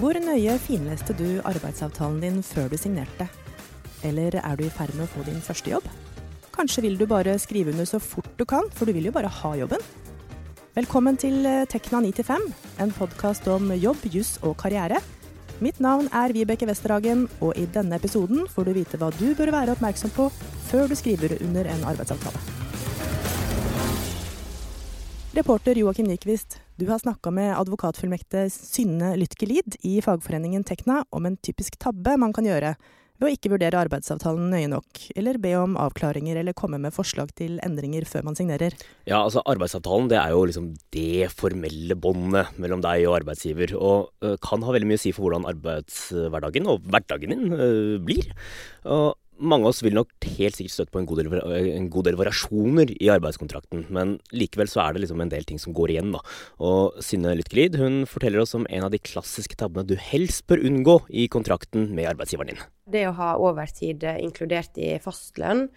Hvor nøye finleste du arbeidsavtalen din før du signerte? Eller er du i ferd med å få din første jobb? Kanskje vil du bare skrive under så fort du kan, for du vil jo bare ha jobben? Velkommen til eh, Tekna 9-5, en podkast om jobb, juss og karriere. Mitt navn er Vibeke Westerhagen, og i denne episoden får du vite hva du bør være oppmerksom på før du skriver under en arbeidsavtale. Reporter Joakim Nyquist, du har snakka med advokatfullmektig Synne Lytkelid i fagforeningen Tekna om en typisk tabbe man kan gjøre ved å ikke vurdere arbeidsavtalen nøye nok, eller be om avklaringer eller komme med forslag til endringer før man signerer. Ja, altså Arbeidsavtalen det er jo liksom det formelle båndet mellom deg og arbeidsgiver, og kan ha veldig mye å si for hvordan arbeidshverdagen og hverdagen din blir. Og mange av oss vil nok helt sikkert støtte på en god, del, en god del variasjoner i arbeidskontrakten, men likevel så er det liksom en del ting som går igjen, da. Og Synne Lytkelid forteller oss om en av de klassiske tabbene du helst bør unngå i kontrakten med arbeidsgiveren din. Det å ha overtid inkludert i fastlønn,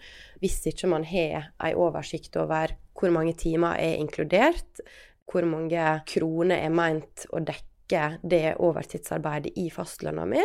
hvis ikke man har en oversikt over hvor mange timer er inkludert, hvor mange kroner er meint å dekke dekke det overtidsarbeidet i fastlønna mi,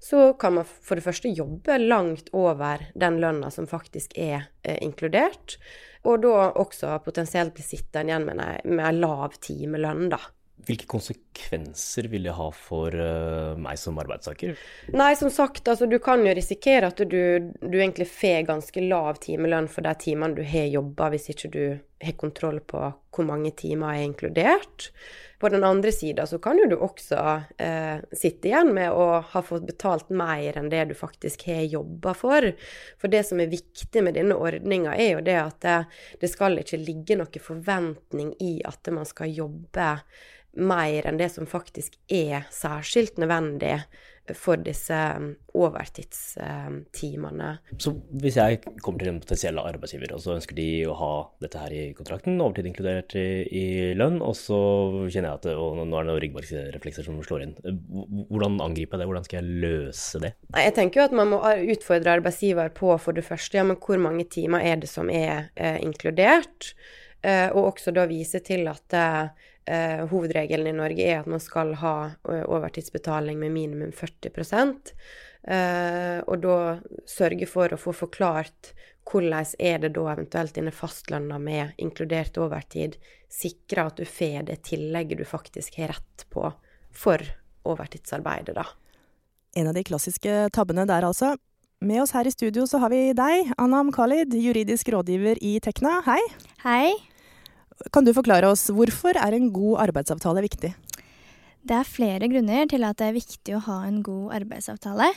så kan man for det første jobbe langt over den lønna som faktisk er eh, inkludert, og da også potensielt bli sittende igjen med ei lav timelønn, da. Hvilke konsekvenser vil det ha for uh, meg som arbeidstaker? Nei, som sagt, altså, du kan jo risikere at du, du egentlig får ganske lav timelønn for de timene du har jobba, hvis ikke du har kontroll på hvor mange timer er inkludert. På den andre sida så kan jo du også eh, sitte igjen med å ha fått betalt mer enn det du faktisk har jobba for. For det som er viktig med denne ordninga, er jo det at det, det skal ikke ligge noe forventning i at man skal jobbe mer enn det som faktisk er særskilt nødvendig for disse um, overtidstimene. Så hvis jeg kommer til en potensiell arbeidsgiver, og så ønsker de å ha dette her i kontrakten, overtid inkludert i, i lønn, og så kjenner jeg at det, og nå er det noen ryggmargsreflekser som slår inn. Hvordan angriper jeg det, hvordan skal jeg løse det? Jeg tenker jo at man må utfordre arbeidsgiver på for det første, ja, men hvor mange timer er det som er eh, inkludert? Eh, og også da vise til at eh, eh, hovedregelen i Norge er at man skal ha eh, overtidsbetaling med minimum 40 eh, Og da sørge for å få forklart hvordan er det da eventuelt dine fastlønna med inkludert overtid, sikre at du får det tillegget du faktisk har rett på for overtidsarbeidet, da. En av de klassiske tabbene der, altså. Med oss her i studio så har vi deg, Anam Khalid, juridisk rådgiver i Tekna. Hei. Hei. Kan du forklare oss hvorfor er en god arbeidsavtale viktig? Det er flere grunner til at det er viktig å ha en god arbeidsavtale.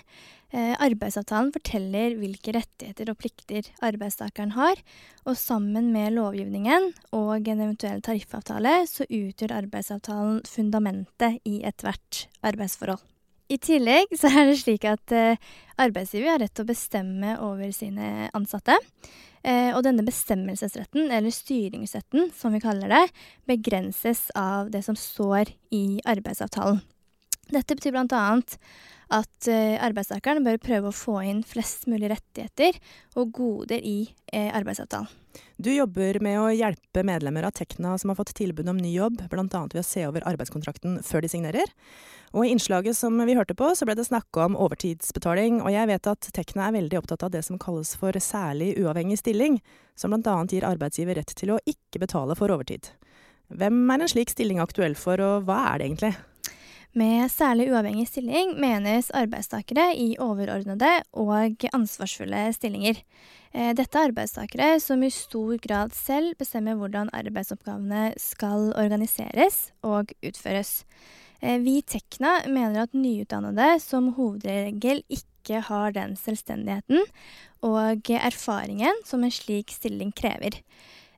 Eh, arbeidsavtalen forteller hvilke rettigheter og plikter arbeidstakeren har, og sammen med lovgivningen og en eventuell tariffavtale så utgjør arbeidsavtalen fundamentet i ethvert arbeidsforhold. I tillegg så er det slik at eh, arbeidsgiver har rett til å bestemme over sine ansatte. Eh, og denne bestemmelsesretten, eller styringsretten som vi kaller det, begrenses av det som står i arbeidsavtalen. Dette betyr annet at eh, arbeidstakeren bør prøve å få inn flest mulig rettigheter og goder i eh, arbeidsavtalen. Du jobber med å hjelpe medlemmer av Tekna som har fått tilbud om ny jobb, bl.a. ved å se over arbeidskontrakten før de signerer. Og I innslaget som vi hørte på, så ble det snakka om overtidsbetaling, og jeg vet at Tekna er veldig opptatt av det som kalles for særlig uavhengig stilling, som bl.a. gir arbeidsgiver rett til å ikke betale for overtid. Hvem er en slik stilling aktuell for, og hva er det egentlig? Med særlig uavhengig stilling menes arbeidstakere i overordnede og ansvarsfulle stillinger. Eh, dette er arbeidstakere som i stor grad selv bestemmer hvordan arbeidsoppgavene skal organiseres og utføres. Eh, vi i Tekna mener at nyutdannede som hovedregel ikke har den selvstendigheten og erfaringen som en slik stilling krever.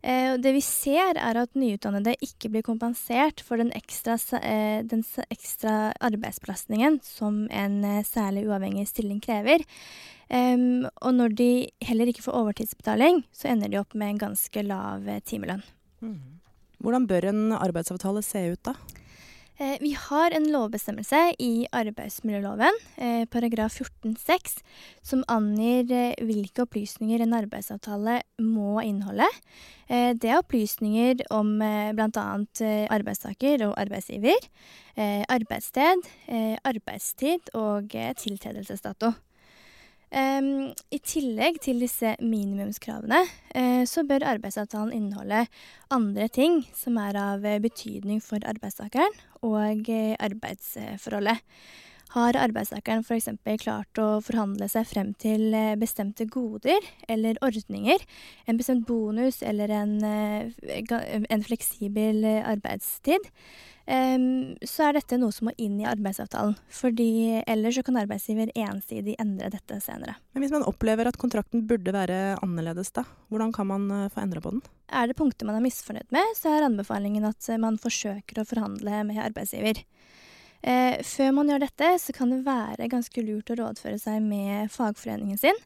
Eh, det vi ser, er at nyutdannede ikke blir kompensert for den ekstra, eh, den ekstra arbeidsbelastningen som en eh, særlig uavhengig stilling krever. og når de heller ikke får overtidsbetaling, så ender de opp med en ganske lav timelønn. Mm. Hvordan bør en arbeidsavtale se ut, da? Eh, vi har en lovbestemmelse i arbeidsmiljøloven, eh, paragraf 14-6, som angir eh, hvilke opplysninger en arbeidsavtale må inneholde. Det er opplysninger om bl.a. arbeidstaker og arbeidsgiver, arbeidssted, arbeidstid og tiltredelsesdato. Um, I tillegg til disse minimumskravene, uh, så bør arbeidsavtalen inneholde andre ting som er av betydning for arbeidstakeren og uh, arbeidsforholdet. Har arbeidstakeren f.eks. klart å forhandle seg frem til bestemte goder eller ordninger, en bestemt bonus eller en, en fleksibel arbeidstid, så er dette noe som må inn i arbeidsavtalen. fordi ellers så kan arbeidsgiver ensidig endre dette senere. Men Hvis man opplever at kontrakten burde være annerledes, da, hvordan kan man uh, få endra på den? Er det punkter man er misfornøyd med, så er anbefalingen at uh, man forsøker å forhandle med arbeidsgiver. Uh, før man gjør dette, så kan det være ganske lurt å rådføre seg med fagforeningen sin.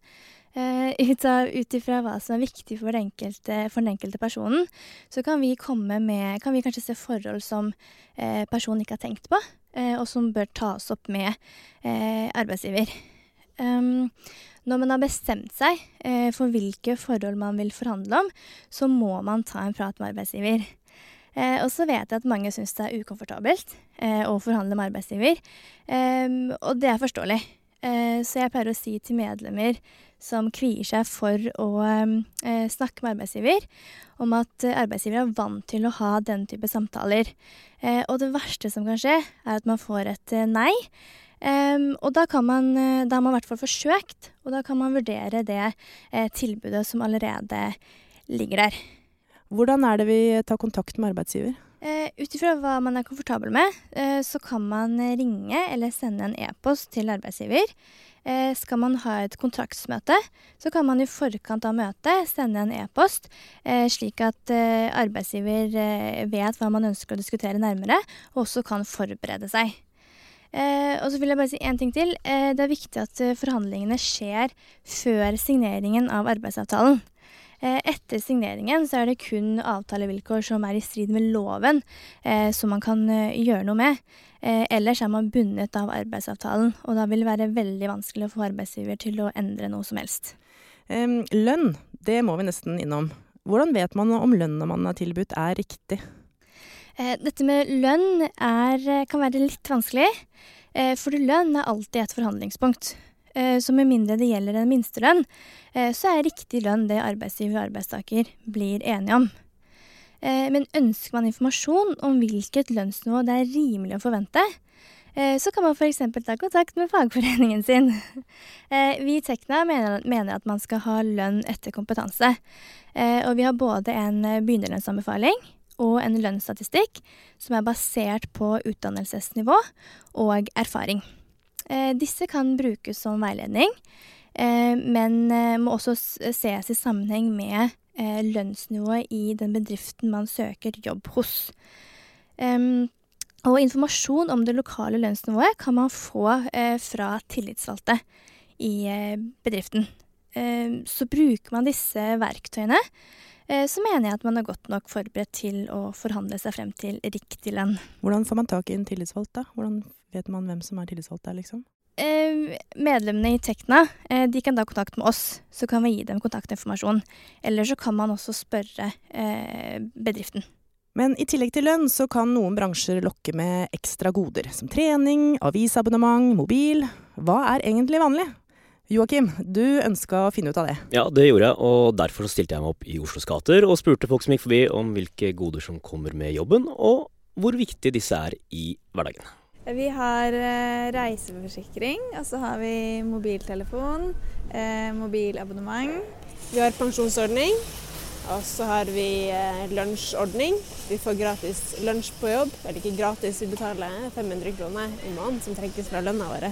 Uh, ut ifra hva som er viktig for, enkelte, for, den enkelte personen, så kan vi med Kan vi kanskje se forhold som uh, personen ikke har tenkt på, uh, og som bør tas opp med arbeidsgiver. Um, når man har bestemt seg for hvilke forhold man vil forhandle om, så må man ta en prat med arbeidsgiver. og så vet jeg at mange syns det er ukomfortabelt å forhandle med arbeidsgiver, um, og det er forståelig. Så jeg pleier å si til medlemmer som kvier seg for å eh, snakke med arbeidsgiver, om at eh, arbeidsgiver er vant til å ha den type samtaler. Eh, og det verste som kan skje, er at man får et eh, nei. og da, man, eh, da har man i hvert fall forsøkt, og da kan man vurdere det eh, tilbudet som allerede ligger der. Hvordan er det vi tar kontakt med arbeidsgiver? Uh, Ut ifra hva man er komfortabel med, eh, så kan man ringe eller sende en e-post til arbeidsgiver. Eh, skal man ha et kontraktsmøte, så kan man i forkant av møtet sende en e-post, slik at arbeidsgiver vet hva man ønsker å diskutere nærmere, og også kan forberede seg. og så vil jeg bare si én ting til. det er viktig at forhandlingene skjer før signeringen av arbeidsavtalen. Eh, etter signeringen så er det kun avtalevilkår som er i strid med loven eh, som man kan eh, gjøre noe med. Ellers er man bundet av arbeidsavtalen, og da vil det være veldig vanskelig å få arbeidsgiver til å endre noe som helst. Lønn, det må vi nesten innom. Hvordan vet man om lønna man har tilbudt er riktig? Dette med lønn er, kan være litt vanskelig, for lønn er alltid et forhandlingspunkt. Eh, så med mindre det gjelder en minstelønn, eh, så er riktig lønn det arbeidsgiver og arbeidstaker blir enige om. Eh, men ønsker man informasjon om hvilket lønnsnivå det er rimelig å forvente, så kan man f.eks. ta kontakt med fagforeningen sin. Vi i Tekna mener at man skal ha lønn etter kompetanse. Og vi har både en begynnerlønnsanbefaling og en lønnsstatistikk som er basert på utdannelsesnivå og erfaring. Eh, disse kan brukes som veiledning, eh, men eh, må også ses i sammenheng med lønnsnivået i den bedriften man søker jobb hos. Og informasjon om det lokale lønnsnivået kan man få fra tillitsvalgte i bedriften. Så bruker man disse verktøyene, så mener jeg at man er godt nok forberedt til å forhandle seg frem til riktig lønn. Hvordan får man tak i en tillitsvalgt, da? Hvordan vet man hvem som er tillitsvalgt der, liksom? Eh, medlemmene i Tekna eh, de kan da kontakte med oss, så kan vi gi dem kontaktinformasjon. Eller så kan man også spørre eh, bedriften. Men i tillegg til lønn så kan noen bransjer lokke med ekstra goder, som trening, avisabonnement, mobil. Hva er egentlig vanlig? Joakim, du ønska å finne ut av det. Ja, det gjorde jeg, og derfor stilte jeg meg opp i Oslos gater og spurte folk som gikk forbi om hvilke goder som kommer med jobben, og hvor viktige disse er i hverdagen. Vi har eh, reiseforsikring, og så har vi mobiltelefon, eh, mobilabonnement. Vi har pensjonsordning, og så har vi eh, lunsjordning. Vi får gratis lunsj på jobb. Eller ikke gratis, vi betaler 500 kroner i måneden som trekkes fra lønna vår.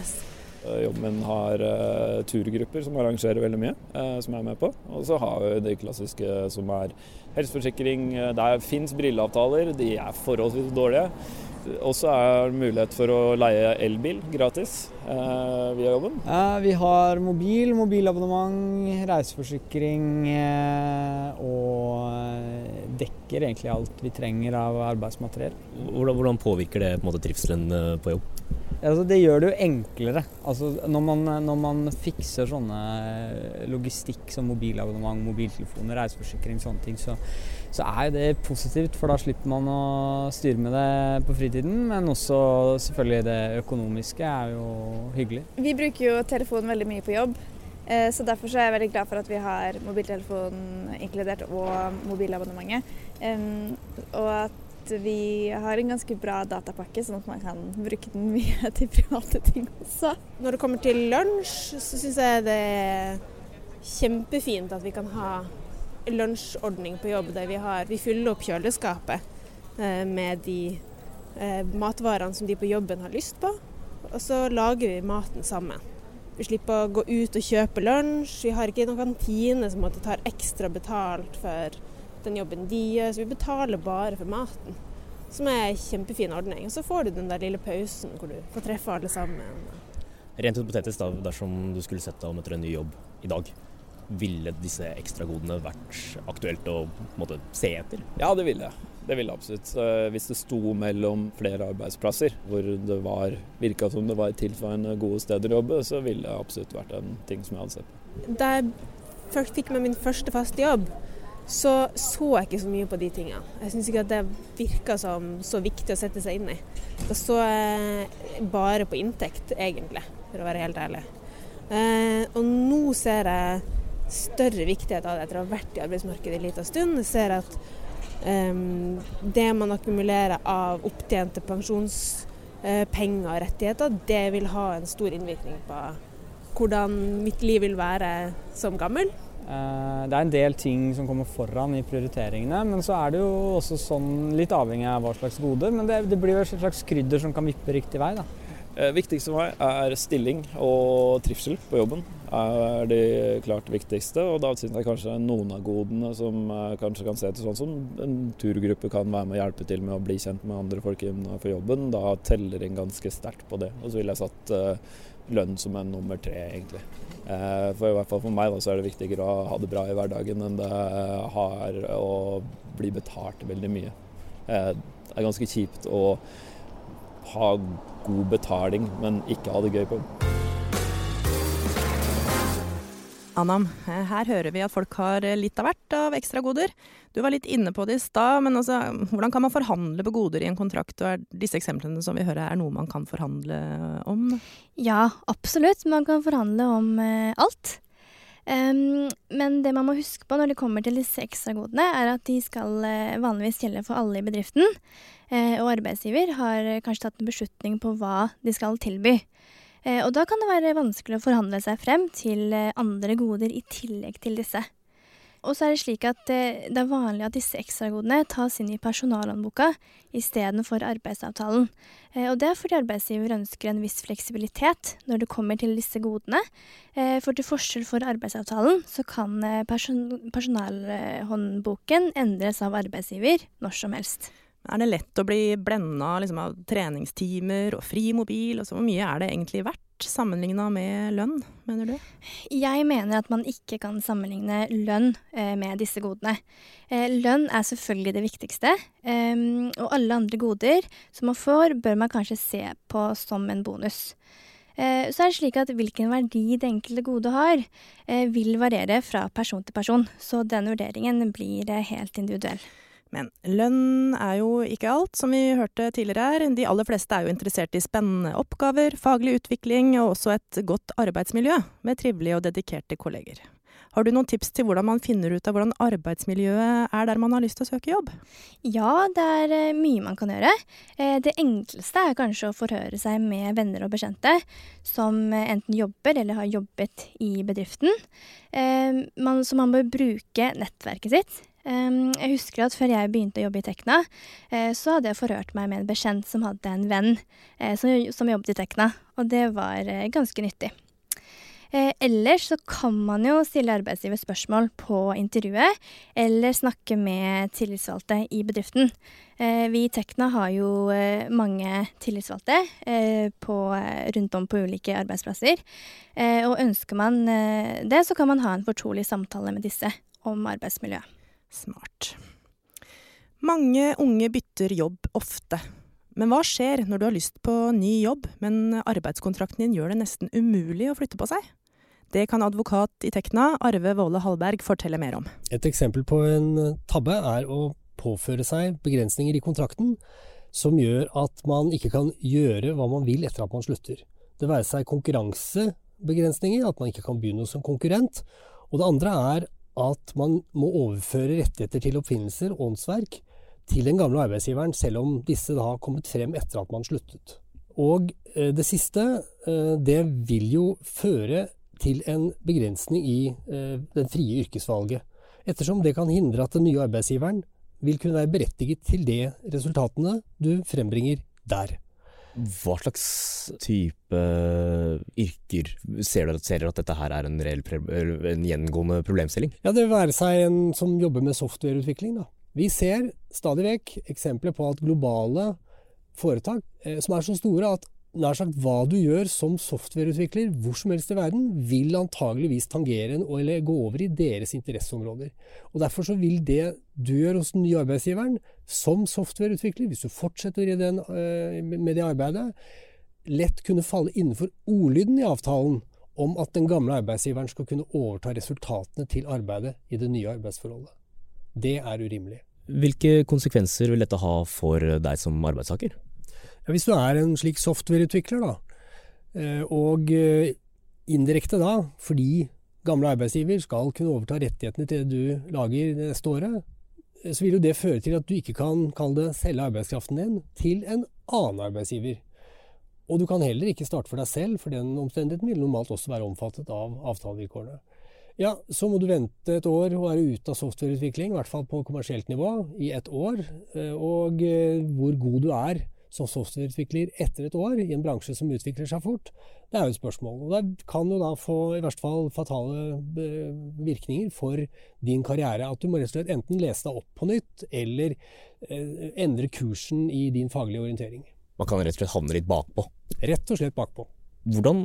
Jobben min har uh, turgrupper som arrangerer veldig mye, uh, som jeg er med på. Og så har vi det klassiske som er helseforsikring. Der fins brilleavtaler, de er forholdsvis dårlige. Og så er det mulighet for å leie elbil gratis uh, via jobben. Vi har mobil, mobilabonnement, reiseforsikring eh, og dekker egentlig alt vi trenger av arbeidsmateriell. Hvordan, hvordan påvirker det på en måte, trivselen eh, på jobb? Altså, det gjør det jo enklere. Altså, når, man, når man fikser sånne logistikk som mobilabonnement, mobiltelefoner, reiseforsikring, sånne ting, så, så er det positivt. For da slipper man å styre med det på fritiden. Men også selvfølgelig det økonomiske er jo hyggelig. Vi bruker jo telefonen veldig mye på jobb. Eh, så Derfor så er jeg veldig glad for at vi har mobiltelefonen inkludert og mobilabonnementet. Og at vi har en ganske bra datapakke, sånn at man kan bruke den mye til private ting også. Når det kommer til lunsj, så syns jeg det er kjempefint at vi kan ha lunsjordning på jobb der vi, har, vi fyller opp kjøleskapet eh, med de eh, matvarene som de på jobben har lyst på, og så lager vi maten sammen. Vi slipper å gå ut og kjøpe lunsj. Vi har ikke noen kantine som tar ekstra betalt for den jobben de gjør. Så vi betaler bare for maten, som er en kjempefin ordning. Og så får du den der lille pausen hvor du får treffe alle sammen. Rent hypotetisk, da, dersom du skulle sett deg om etter en ny jobb i dag, ville disse ekstragodene vært aktuelt å måte, se etter? Ja, det ville jeg. Det ville absolutt. Hvis det sto mellom flere arbeidsplasser hvor det var, virka som det var tilsvarende gode steder å jobbe, så ville det absolutt vært en ting som jeg hadde sett på. Da jeg fikk meg min første faste jobb, så så jeg ikke så mye på de tingene. Jeg syns ikke at det virka som så viktig å sette seg inn i. Da så jeg bare på inntekt, egentlig, for å være helt ærlig. Eh, og nå ser jeg større viktighet av det etter å ha vært i arbeidsmarkedet en liten stund. Jeg ser at eh, det man akkumulerer av opptjente pensjonspenger og rettigheter, det vil ha en stor innvirkning på hvordan mitt liv vil være som gammel. Eh, det er en del ting som kommer foran i prioriteringene, men så er det jo også sånn litt avhengig av hva slags goder. Men det, det blir jo et slags krydder som kan vippe riktig vei, da. Det viktigste for meg er stilling og trivsel på jobben. er de klart viktigste. Og da syns jeg kanskje noen av godene som eh, kanskje kan se til sånn som en turgruppe kan være med og hjelpe til med å bli kjent med andre folk innenfor jobben, da teller inn ganske sterkt på det. Og så ville jeg satt lønn som en nummer tre, egentlig. Eh, for i hvert fall for meg da, så er det viktigere å ha det bra i hverdagen enn det har å bli betalt veldig mye. Eh, det er ganske kjipt å ha god betaling, men ikke ha det gøy på jobb. Anam, her hører vi at folk har litt av hvert av ekstragoder. Du var litt inne på det i stad, men altså, hvordan kan man forhandle på goder i en kontrakt? Og er disse eksemplene som vi hører, er noe man kan forhandle om? Ja, absolutt. Man kan forhandle om eh, alt. Um, men det man må huske på når det kommer til disse ekstragodene, er at de skal eh, vanligvis gjelde for alle i bedriften. Eh, og arbeidsgiver har kanskje tatt en beslutning på hva de skal tilby. Eh, og da kan det være vanskelig å forhandle seg frem til eh, andre goder i tillegg til disse. Og så er det slik at eh, det er vanlig at disse ekstragodene tas inn i personalhåndboka istedenfor arbeidsavtalen. Og det er fordi arbeidsgiver ønsker en viss fleksibilitet når det kommer til disse godene. For til forskjell for arbeidsavtalen så kan person personalhåndboken endres av arbeidsgiver når som helst. Er det lett å bli blenda liksom, av treningstimer og fri mobil? Hvor mye er det egentlig verdt sammenligna med lønn, mener du? Jeg mener at man ikke kan sammenligne lønn eh, med disse godene. Eh, lønn er selvfølgelig det viktigste, eh, og alle andre goder som man får, bør man kanskje se på som en bonus. Eh, så er det slik at hvilken verdi det enkelte gode har, eh, vil variere fra person til person. Så den vurderingen blir eh, helt individuell. Men lønn er jo ikke alt, som vi hørte tidligere her. De aller fleste er jo interessert i spennende oppgaver, faglig utvikling og også et godt arbeidsmiljø med trivelige og dedikerte kolleger. Har du noen tips til hvordan man finner ut av hvordan arbeidsmiljøet er der man har lyst til å søke jobb? Ja, det er eh, mye man kan gjøre. Eh, det enkleste er kanskje å forhøre seg med venner og bekjente som enten jobber eller har jobbet i bedriften. Eh, så man bør bruke nettverket sitt jeg husker at før jeg begynte å jobbe i Tekna, eh, så hadde jeg forhørt meg med en bekjent som hadde en venn eh, som, jobbet i Tekna, og det var eh, ganske nyttig. ellers så kan man jo stille arbeidsgiver spørsmål på intervjuet, eller snakke med tillitsvalgte i bedriften. vi i Tekna har jo mange tillitsvalgte på, rundt om på ulike arbeidsplasser. og ønsker man det, så kan man ha en fortrolig samtale med disse om arbeidsmiljøet. Smart. Mange unge bytter jobb ofte. Men hva skjer når du har lyst på ny jobb, men arbeidskontrakten din gjør det nesten umulig å flytte på seg? Det kan advokat i Tekna, Arve Våle Hallberg, fortelle mer om. Et eksempel på en tabbe er å påføre seg begrensninger i kontrakten som gjør at man ikke kan gjøre hva man vil etter at man slutter. Det være seg konkurransebegrensninger, at man ikke kan begynne som konkurrent. Og det andre er at man må overføre rettigheter til oppfinnelser åndsverk til den gamle arbeidsgiveren, selv om disse da har kommet frem etter at man sluttet. Og eh, det siste, eh, det vil jo føre til en begrensning i eh, den frie yrkesvalget. Ettersom det kan hindre at den nye arbeidsgiveren vil kunne være berettiget til de resultatene du frembringer der. Hva slags type yrker ser dere, ser dere at dette her er en, reell, en gjengående problemstilling? Ja, Det vil være seg en som jobber med softwareutvikling. da. Vi ser stadig vekk eksempler på at globale foretak eh, som er så store at nær sagt hva du gjør som softwareutvikler hvor som helst i verden, vil antageligvis tangere eller gå over i deres interesseområder. Og Derfor så vil det du gjør hos den nye arbeidsgiveren som softwareutvikler, hvis du fortsetter den, eh, med det arbeidet, lett kunne falle innenfor ordlyden i avtalen om at den gamle arbeidsgiveren skal kunne overta resultatene til arbeidet i det nye arbeidsforholdet. Det er urimelig. Hvilke konsekvenser vil dette ha for deg som arbeidstaker? Ja, hvis du er en slik softwareutvikler, da, eh, og eh, indirekte da, fordi gamle arbeidsgiver skal kunne overta rettighetene til det du lager det neste året, eh, så vil jo det føre til at du ikke kan kalle det selge arbeidskraften din til en annen arbeidsgiver. Og du kan heller ikke starte for deg selv, for den omstendigheten vil normalt også være omfattet av avtalevilkårene. Ja, så må du vente et år og være ute av softwareutvikling, i hvert fall på kommersielt nivå, i et år. Og hvor god du er som softwareutvikler etter et år i en bransje som utvikler seg fort, det er jo et spørsmål. Og det kan jo da få i hvert fall fatale eh, virkninger for din karriere. At du må rett og slett enten lese deg opp på nytt, eller endre kursen i din faglige orientering. Man kan rett og slett havne litt bakpå? Rett og slett bakpå. Hvordan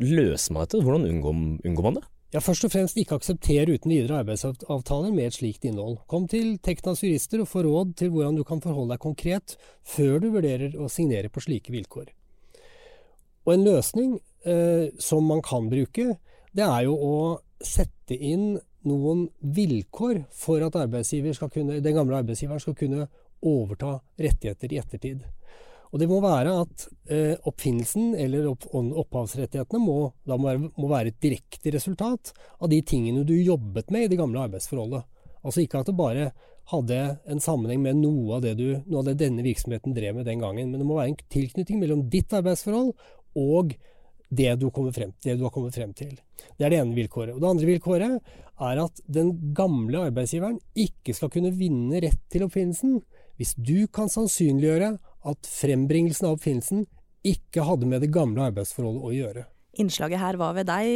løser man dette? Hvordan unngår, unngår man det? Ja, Først og fremst ikke akseptere uten videre arbeidsavtaler med et slikt innhold. Kom til Teknas jurister og få råd til hvordan du kan forholde deg konkret før du vurderer å signere på slike vilkår. Og en løsning eh, som man kan bruke, det er jo å sette inn noen vilkår for at kunne, den gamle arbeidsgiveren skal kunne overta rettigheter i ettertid. Og det må være at eh, oppfinnelsen eller opp, opphavsrettighetene må, må, være, må, være, et direkte resultat av de tingene du jobbet med i det gamle arbeidsforholdet. Altså ikke at det bare hadde en sammenheng med noe av det, du, noe av det denne virksomheten drev med den gangen, men det må være en tilknytning mellom ditt arbeidsforhold og det du, frem, det du har kommet frem til. Det er det ene vilkåret. Og det andre vilkåret er at den gamle arbeidsgiveren ikke skal kunne vinne rett til oppfinnelsen hvis du kan sannsynliggjøre at frembringelsen av oppfinnelsen ikke hadde med det gamle arbeidsforholdet å gjøre. Innslaget her var ved deg,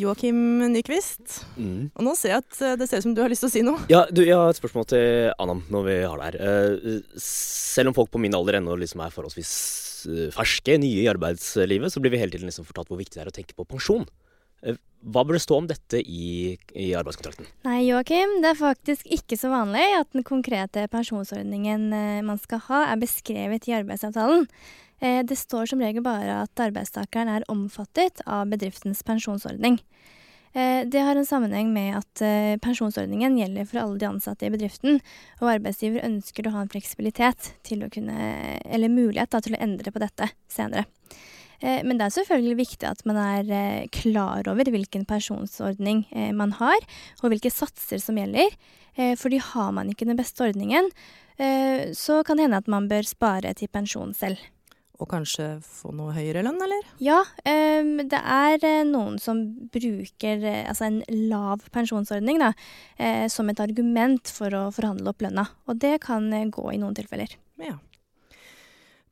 Joakim Nyquist. Mm. Og nå ser jeg at eh, det ser ut som du har lyst til å si noe. Ja, du, jeg har et spørsmål til Anam når vi har det her. Uh, selv om folk på min alder ennå liksom er forholdsvis uh, ferske, nye i arbeidslivet, så blir vi hele tiden liksom fortalt hvor viktig det er å tenke på pensjon. Uh, hva bør det stå om dette i, i arbeidskontrakten? Nei, Joakim, det er faktisk ikke så vanlig at den konkrete pensjonsordningen eh, man skal ha, er beskrevet i arbeidsavtalen. Eh, det står som regel bare at arbeidstakeren er omfattet av bedriftens pensjonsordning. Eh, det har en sammenheng med at pensjonsordningen gjelder for alle de ansatte i bedriften, og arbeidsgiver ønsker å ha en fleksibilitet til å kunne, eller mulighet da, til å endre på dette senere. Eh, men det er selvfølgelig viktig at man er eh, klar over hvilken pensjonsordning eh, man har, og hvilke satser som gjelder. Fordi har man ikke den beste ordningen, så kan det hende at man bør spare til pensjon selv. Og kanskje få noe høyere lønn, eller? Ja, det er noen som bruker altså en lav pensjonsordning da, som et argument for å forhandle opp lønna. Og det kan gå i noen tilfeller. Ja.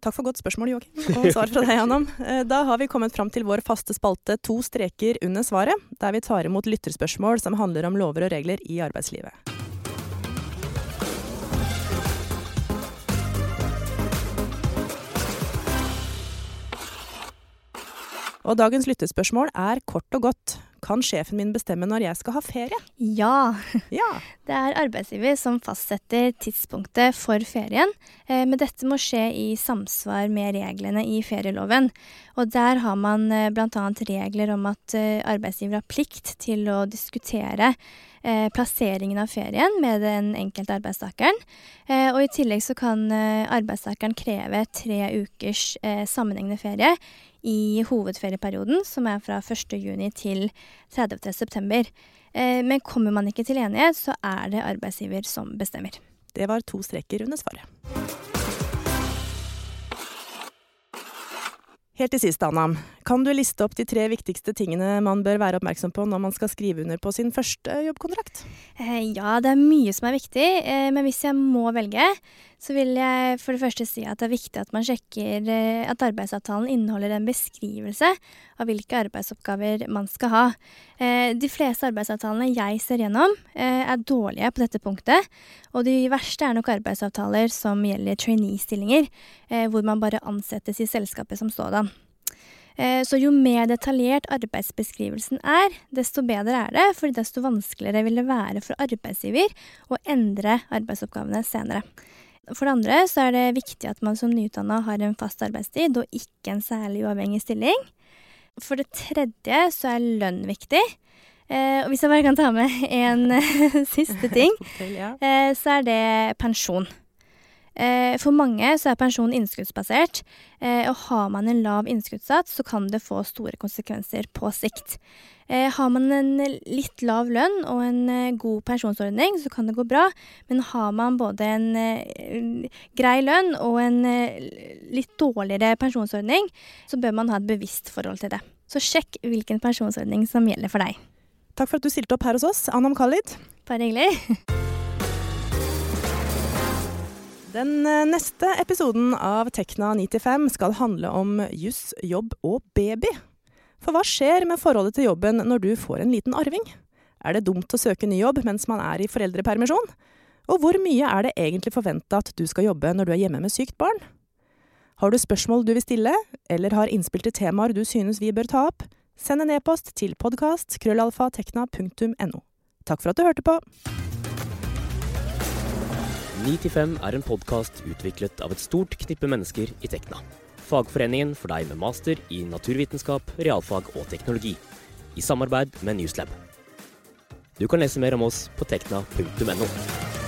Takk for godt spørsmål, Joakim, og svar fra deg, Anam. Eh, da har vi kommet fram til vår faste spalte To streker under svaret, der vi tar imot lytterspørsmål som handler om lover og regler i arbeidslivet. Og dagens lyttespørsmål er kort og godt. Kan sjefen min bestemme når jeg skal ha ferie? Ja. Ja. Det er arbeidsgiver som fastsetter tidspunktet for ferien, eh, men dette må skje i samsvar med reglene i ferieloven. Og der har man eh, bl.a. regler om at eh, arbeidsgiver har plikt til å diskutere plasseringen av ferien med den enkelte arbeidstakeren. Og i tillegg så kan arbeidstakeren kreve tre ukers sammenhengende ferie i hovedferieperioden, som er fra 1.6 til 30.9. Eh, men kommer man ikke til enighet, så er det arbeidsgiver som bestemmer. Det var to streker under svaret. Helt til sist, Anna. Kan du liste opp de tre viktigste tingene man bør være oppmerksom på når man skal skrive under på sin første jobbkontrakt? Eh, ja, det er mye som er viktig, eh, men hvis jeg må velge, så vil jeg for det første si at det er viktig at man sjekker eh, at arbeidsavtalen inneholder en beskrivelse av hvilke arbeidsoppgaver man skal ha. De fleste arbeidsavtalene jeg ser gjennom, er dårlige på dette punktet. Og de verste er nok arbeidsavtaler som gjelder trainee-stillinger, hvor man bare ansettes i selskapet som sådan. Så jo mer detaljert arbeidsbeskrivelsen er, desto bedre er det, for desto vanskeligere vil det være for arbeidsgiver å endre arbeidsoppgavene senere. For det andre så er det viktig at man som nyutdanna har en fast arbeidstid og ikke en særlig uavhengig stilling. For det tredje så er lønn viktig. Eh, og hvis jeg bare kan ta med en siste ting, eh, så er det pensjon. Eh, for mange så er pensjon innskuddsbasert, eh, og har man en lav innskuddssats, så kan det få store konsekvenser på sikt. Eh, har man en litt lav lønn og en god pensjonsordning, så kan det gå bra. Men har man både en grei lønn og en litt dårligere pensjonsordning, så bør man ha et bevisst forhold til det. Så sjekk hvilken pensjonsordning som gjelder for deg. Takk for at du stilte opp her hos oss, Anam Khalid. Bare hyggelig. Den neste episoden av Tekna 95 skal handle om juss, jobb og baby. For hva skjer med forholdet til jobben når du får en liten arving? Er det dumt å søke ny jobb mens man er i foreldrepermisjon? Og hvor mye er det egentlig forventa at du skal jobbe når du er hjemme med sykt barn? Har du spørsmål du vil stille, eller har innspill til temaer du synes vi bør ta opp? Send en e-post til podkast.krøllalfa.tekna.no. Takk for at du hørte på. 9-5 er en podkast utviklet av et stort knippe mennesker i Tekna fagforeningen for deg med master i naturvitenskap, realfag og teknologi, i samarbeid med Newslab. Du kan lese mer om oss på tekna.no.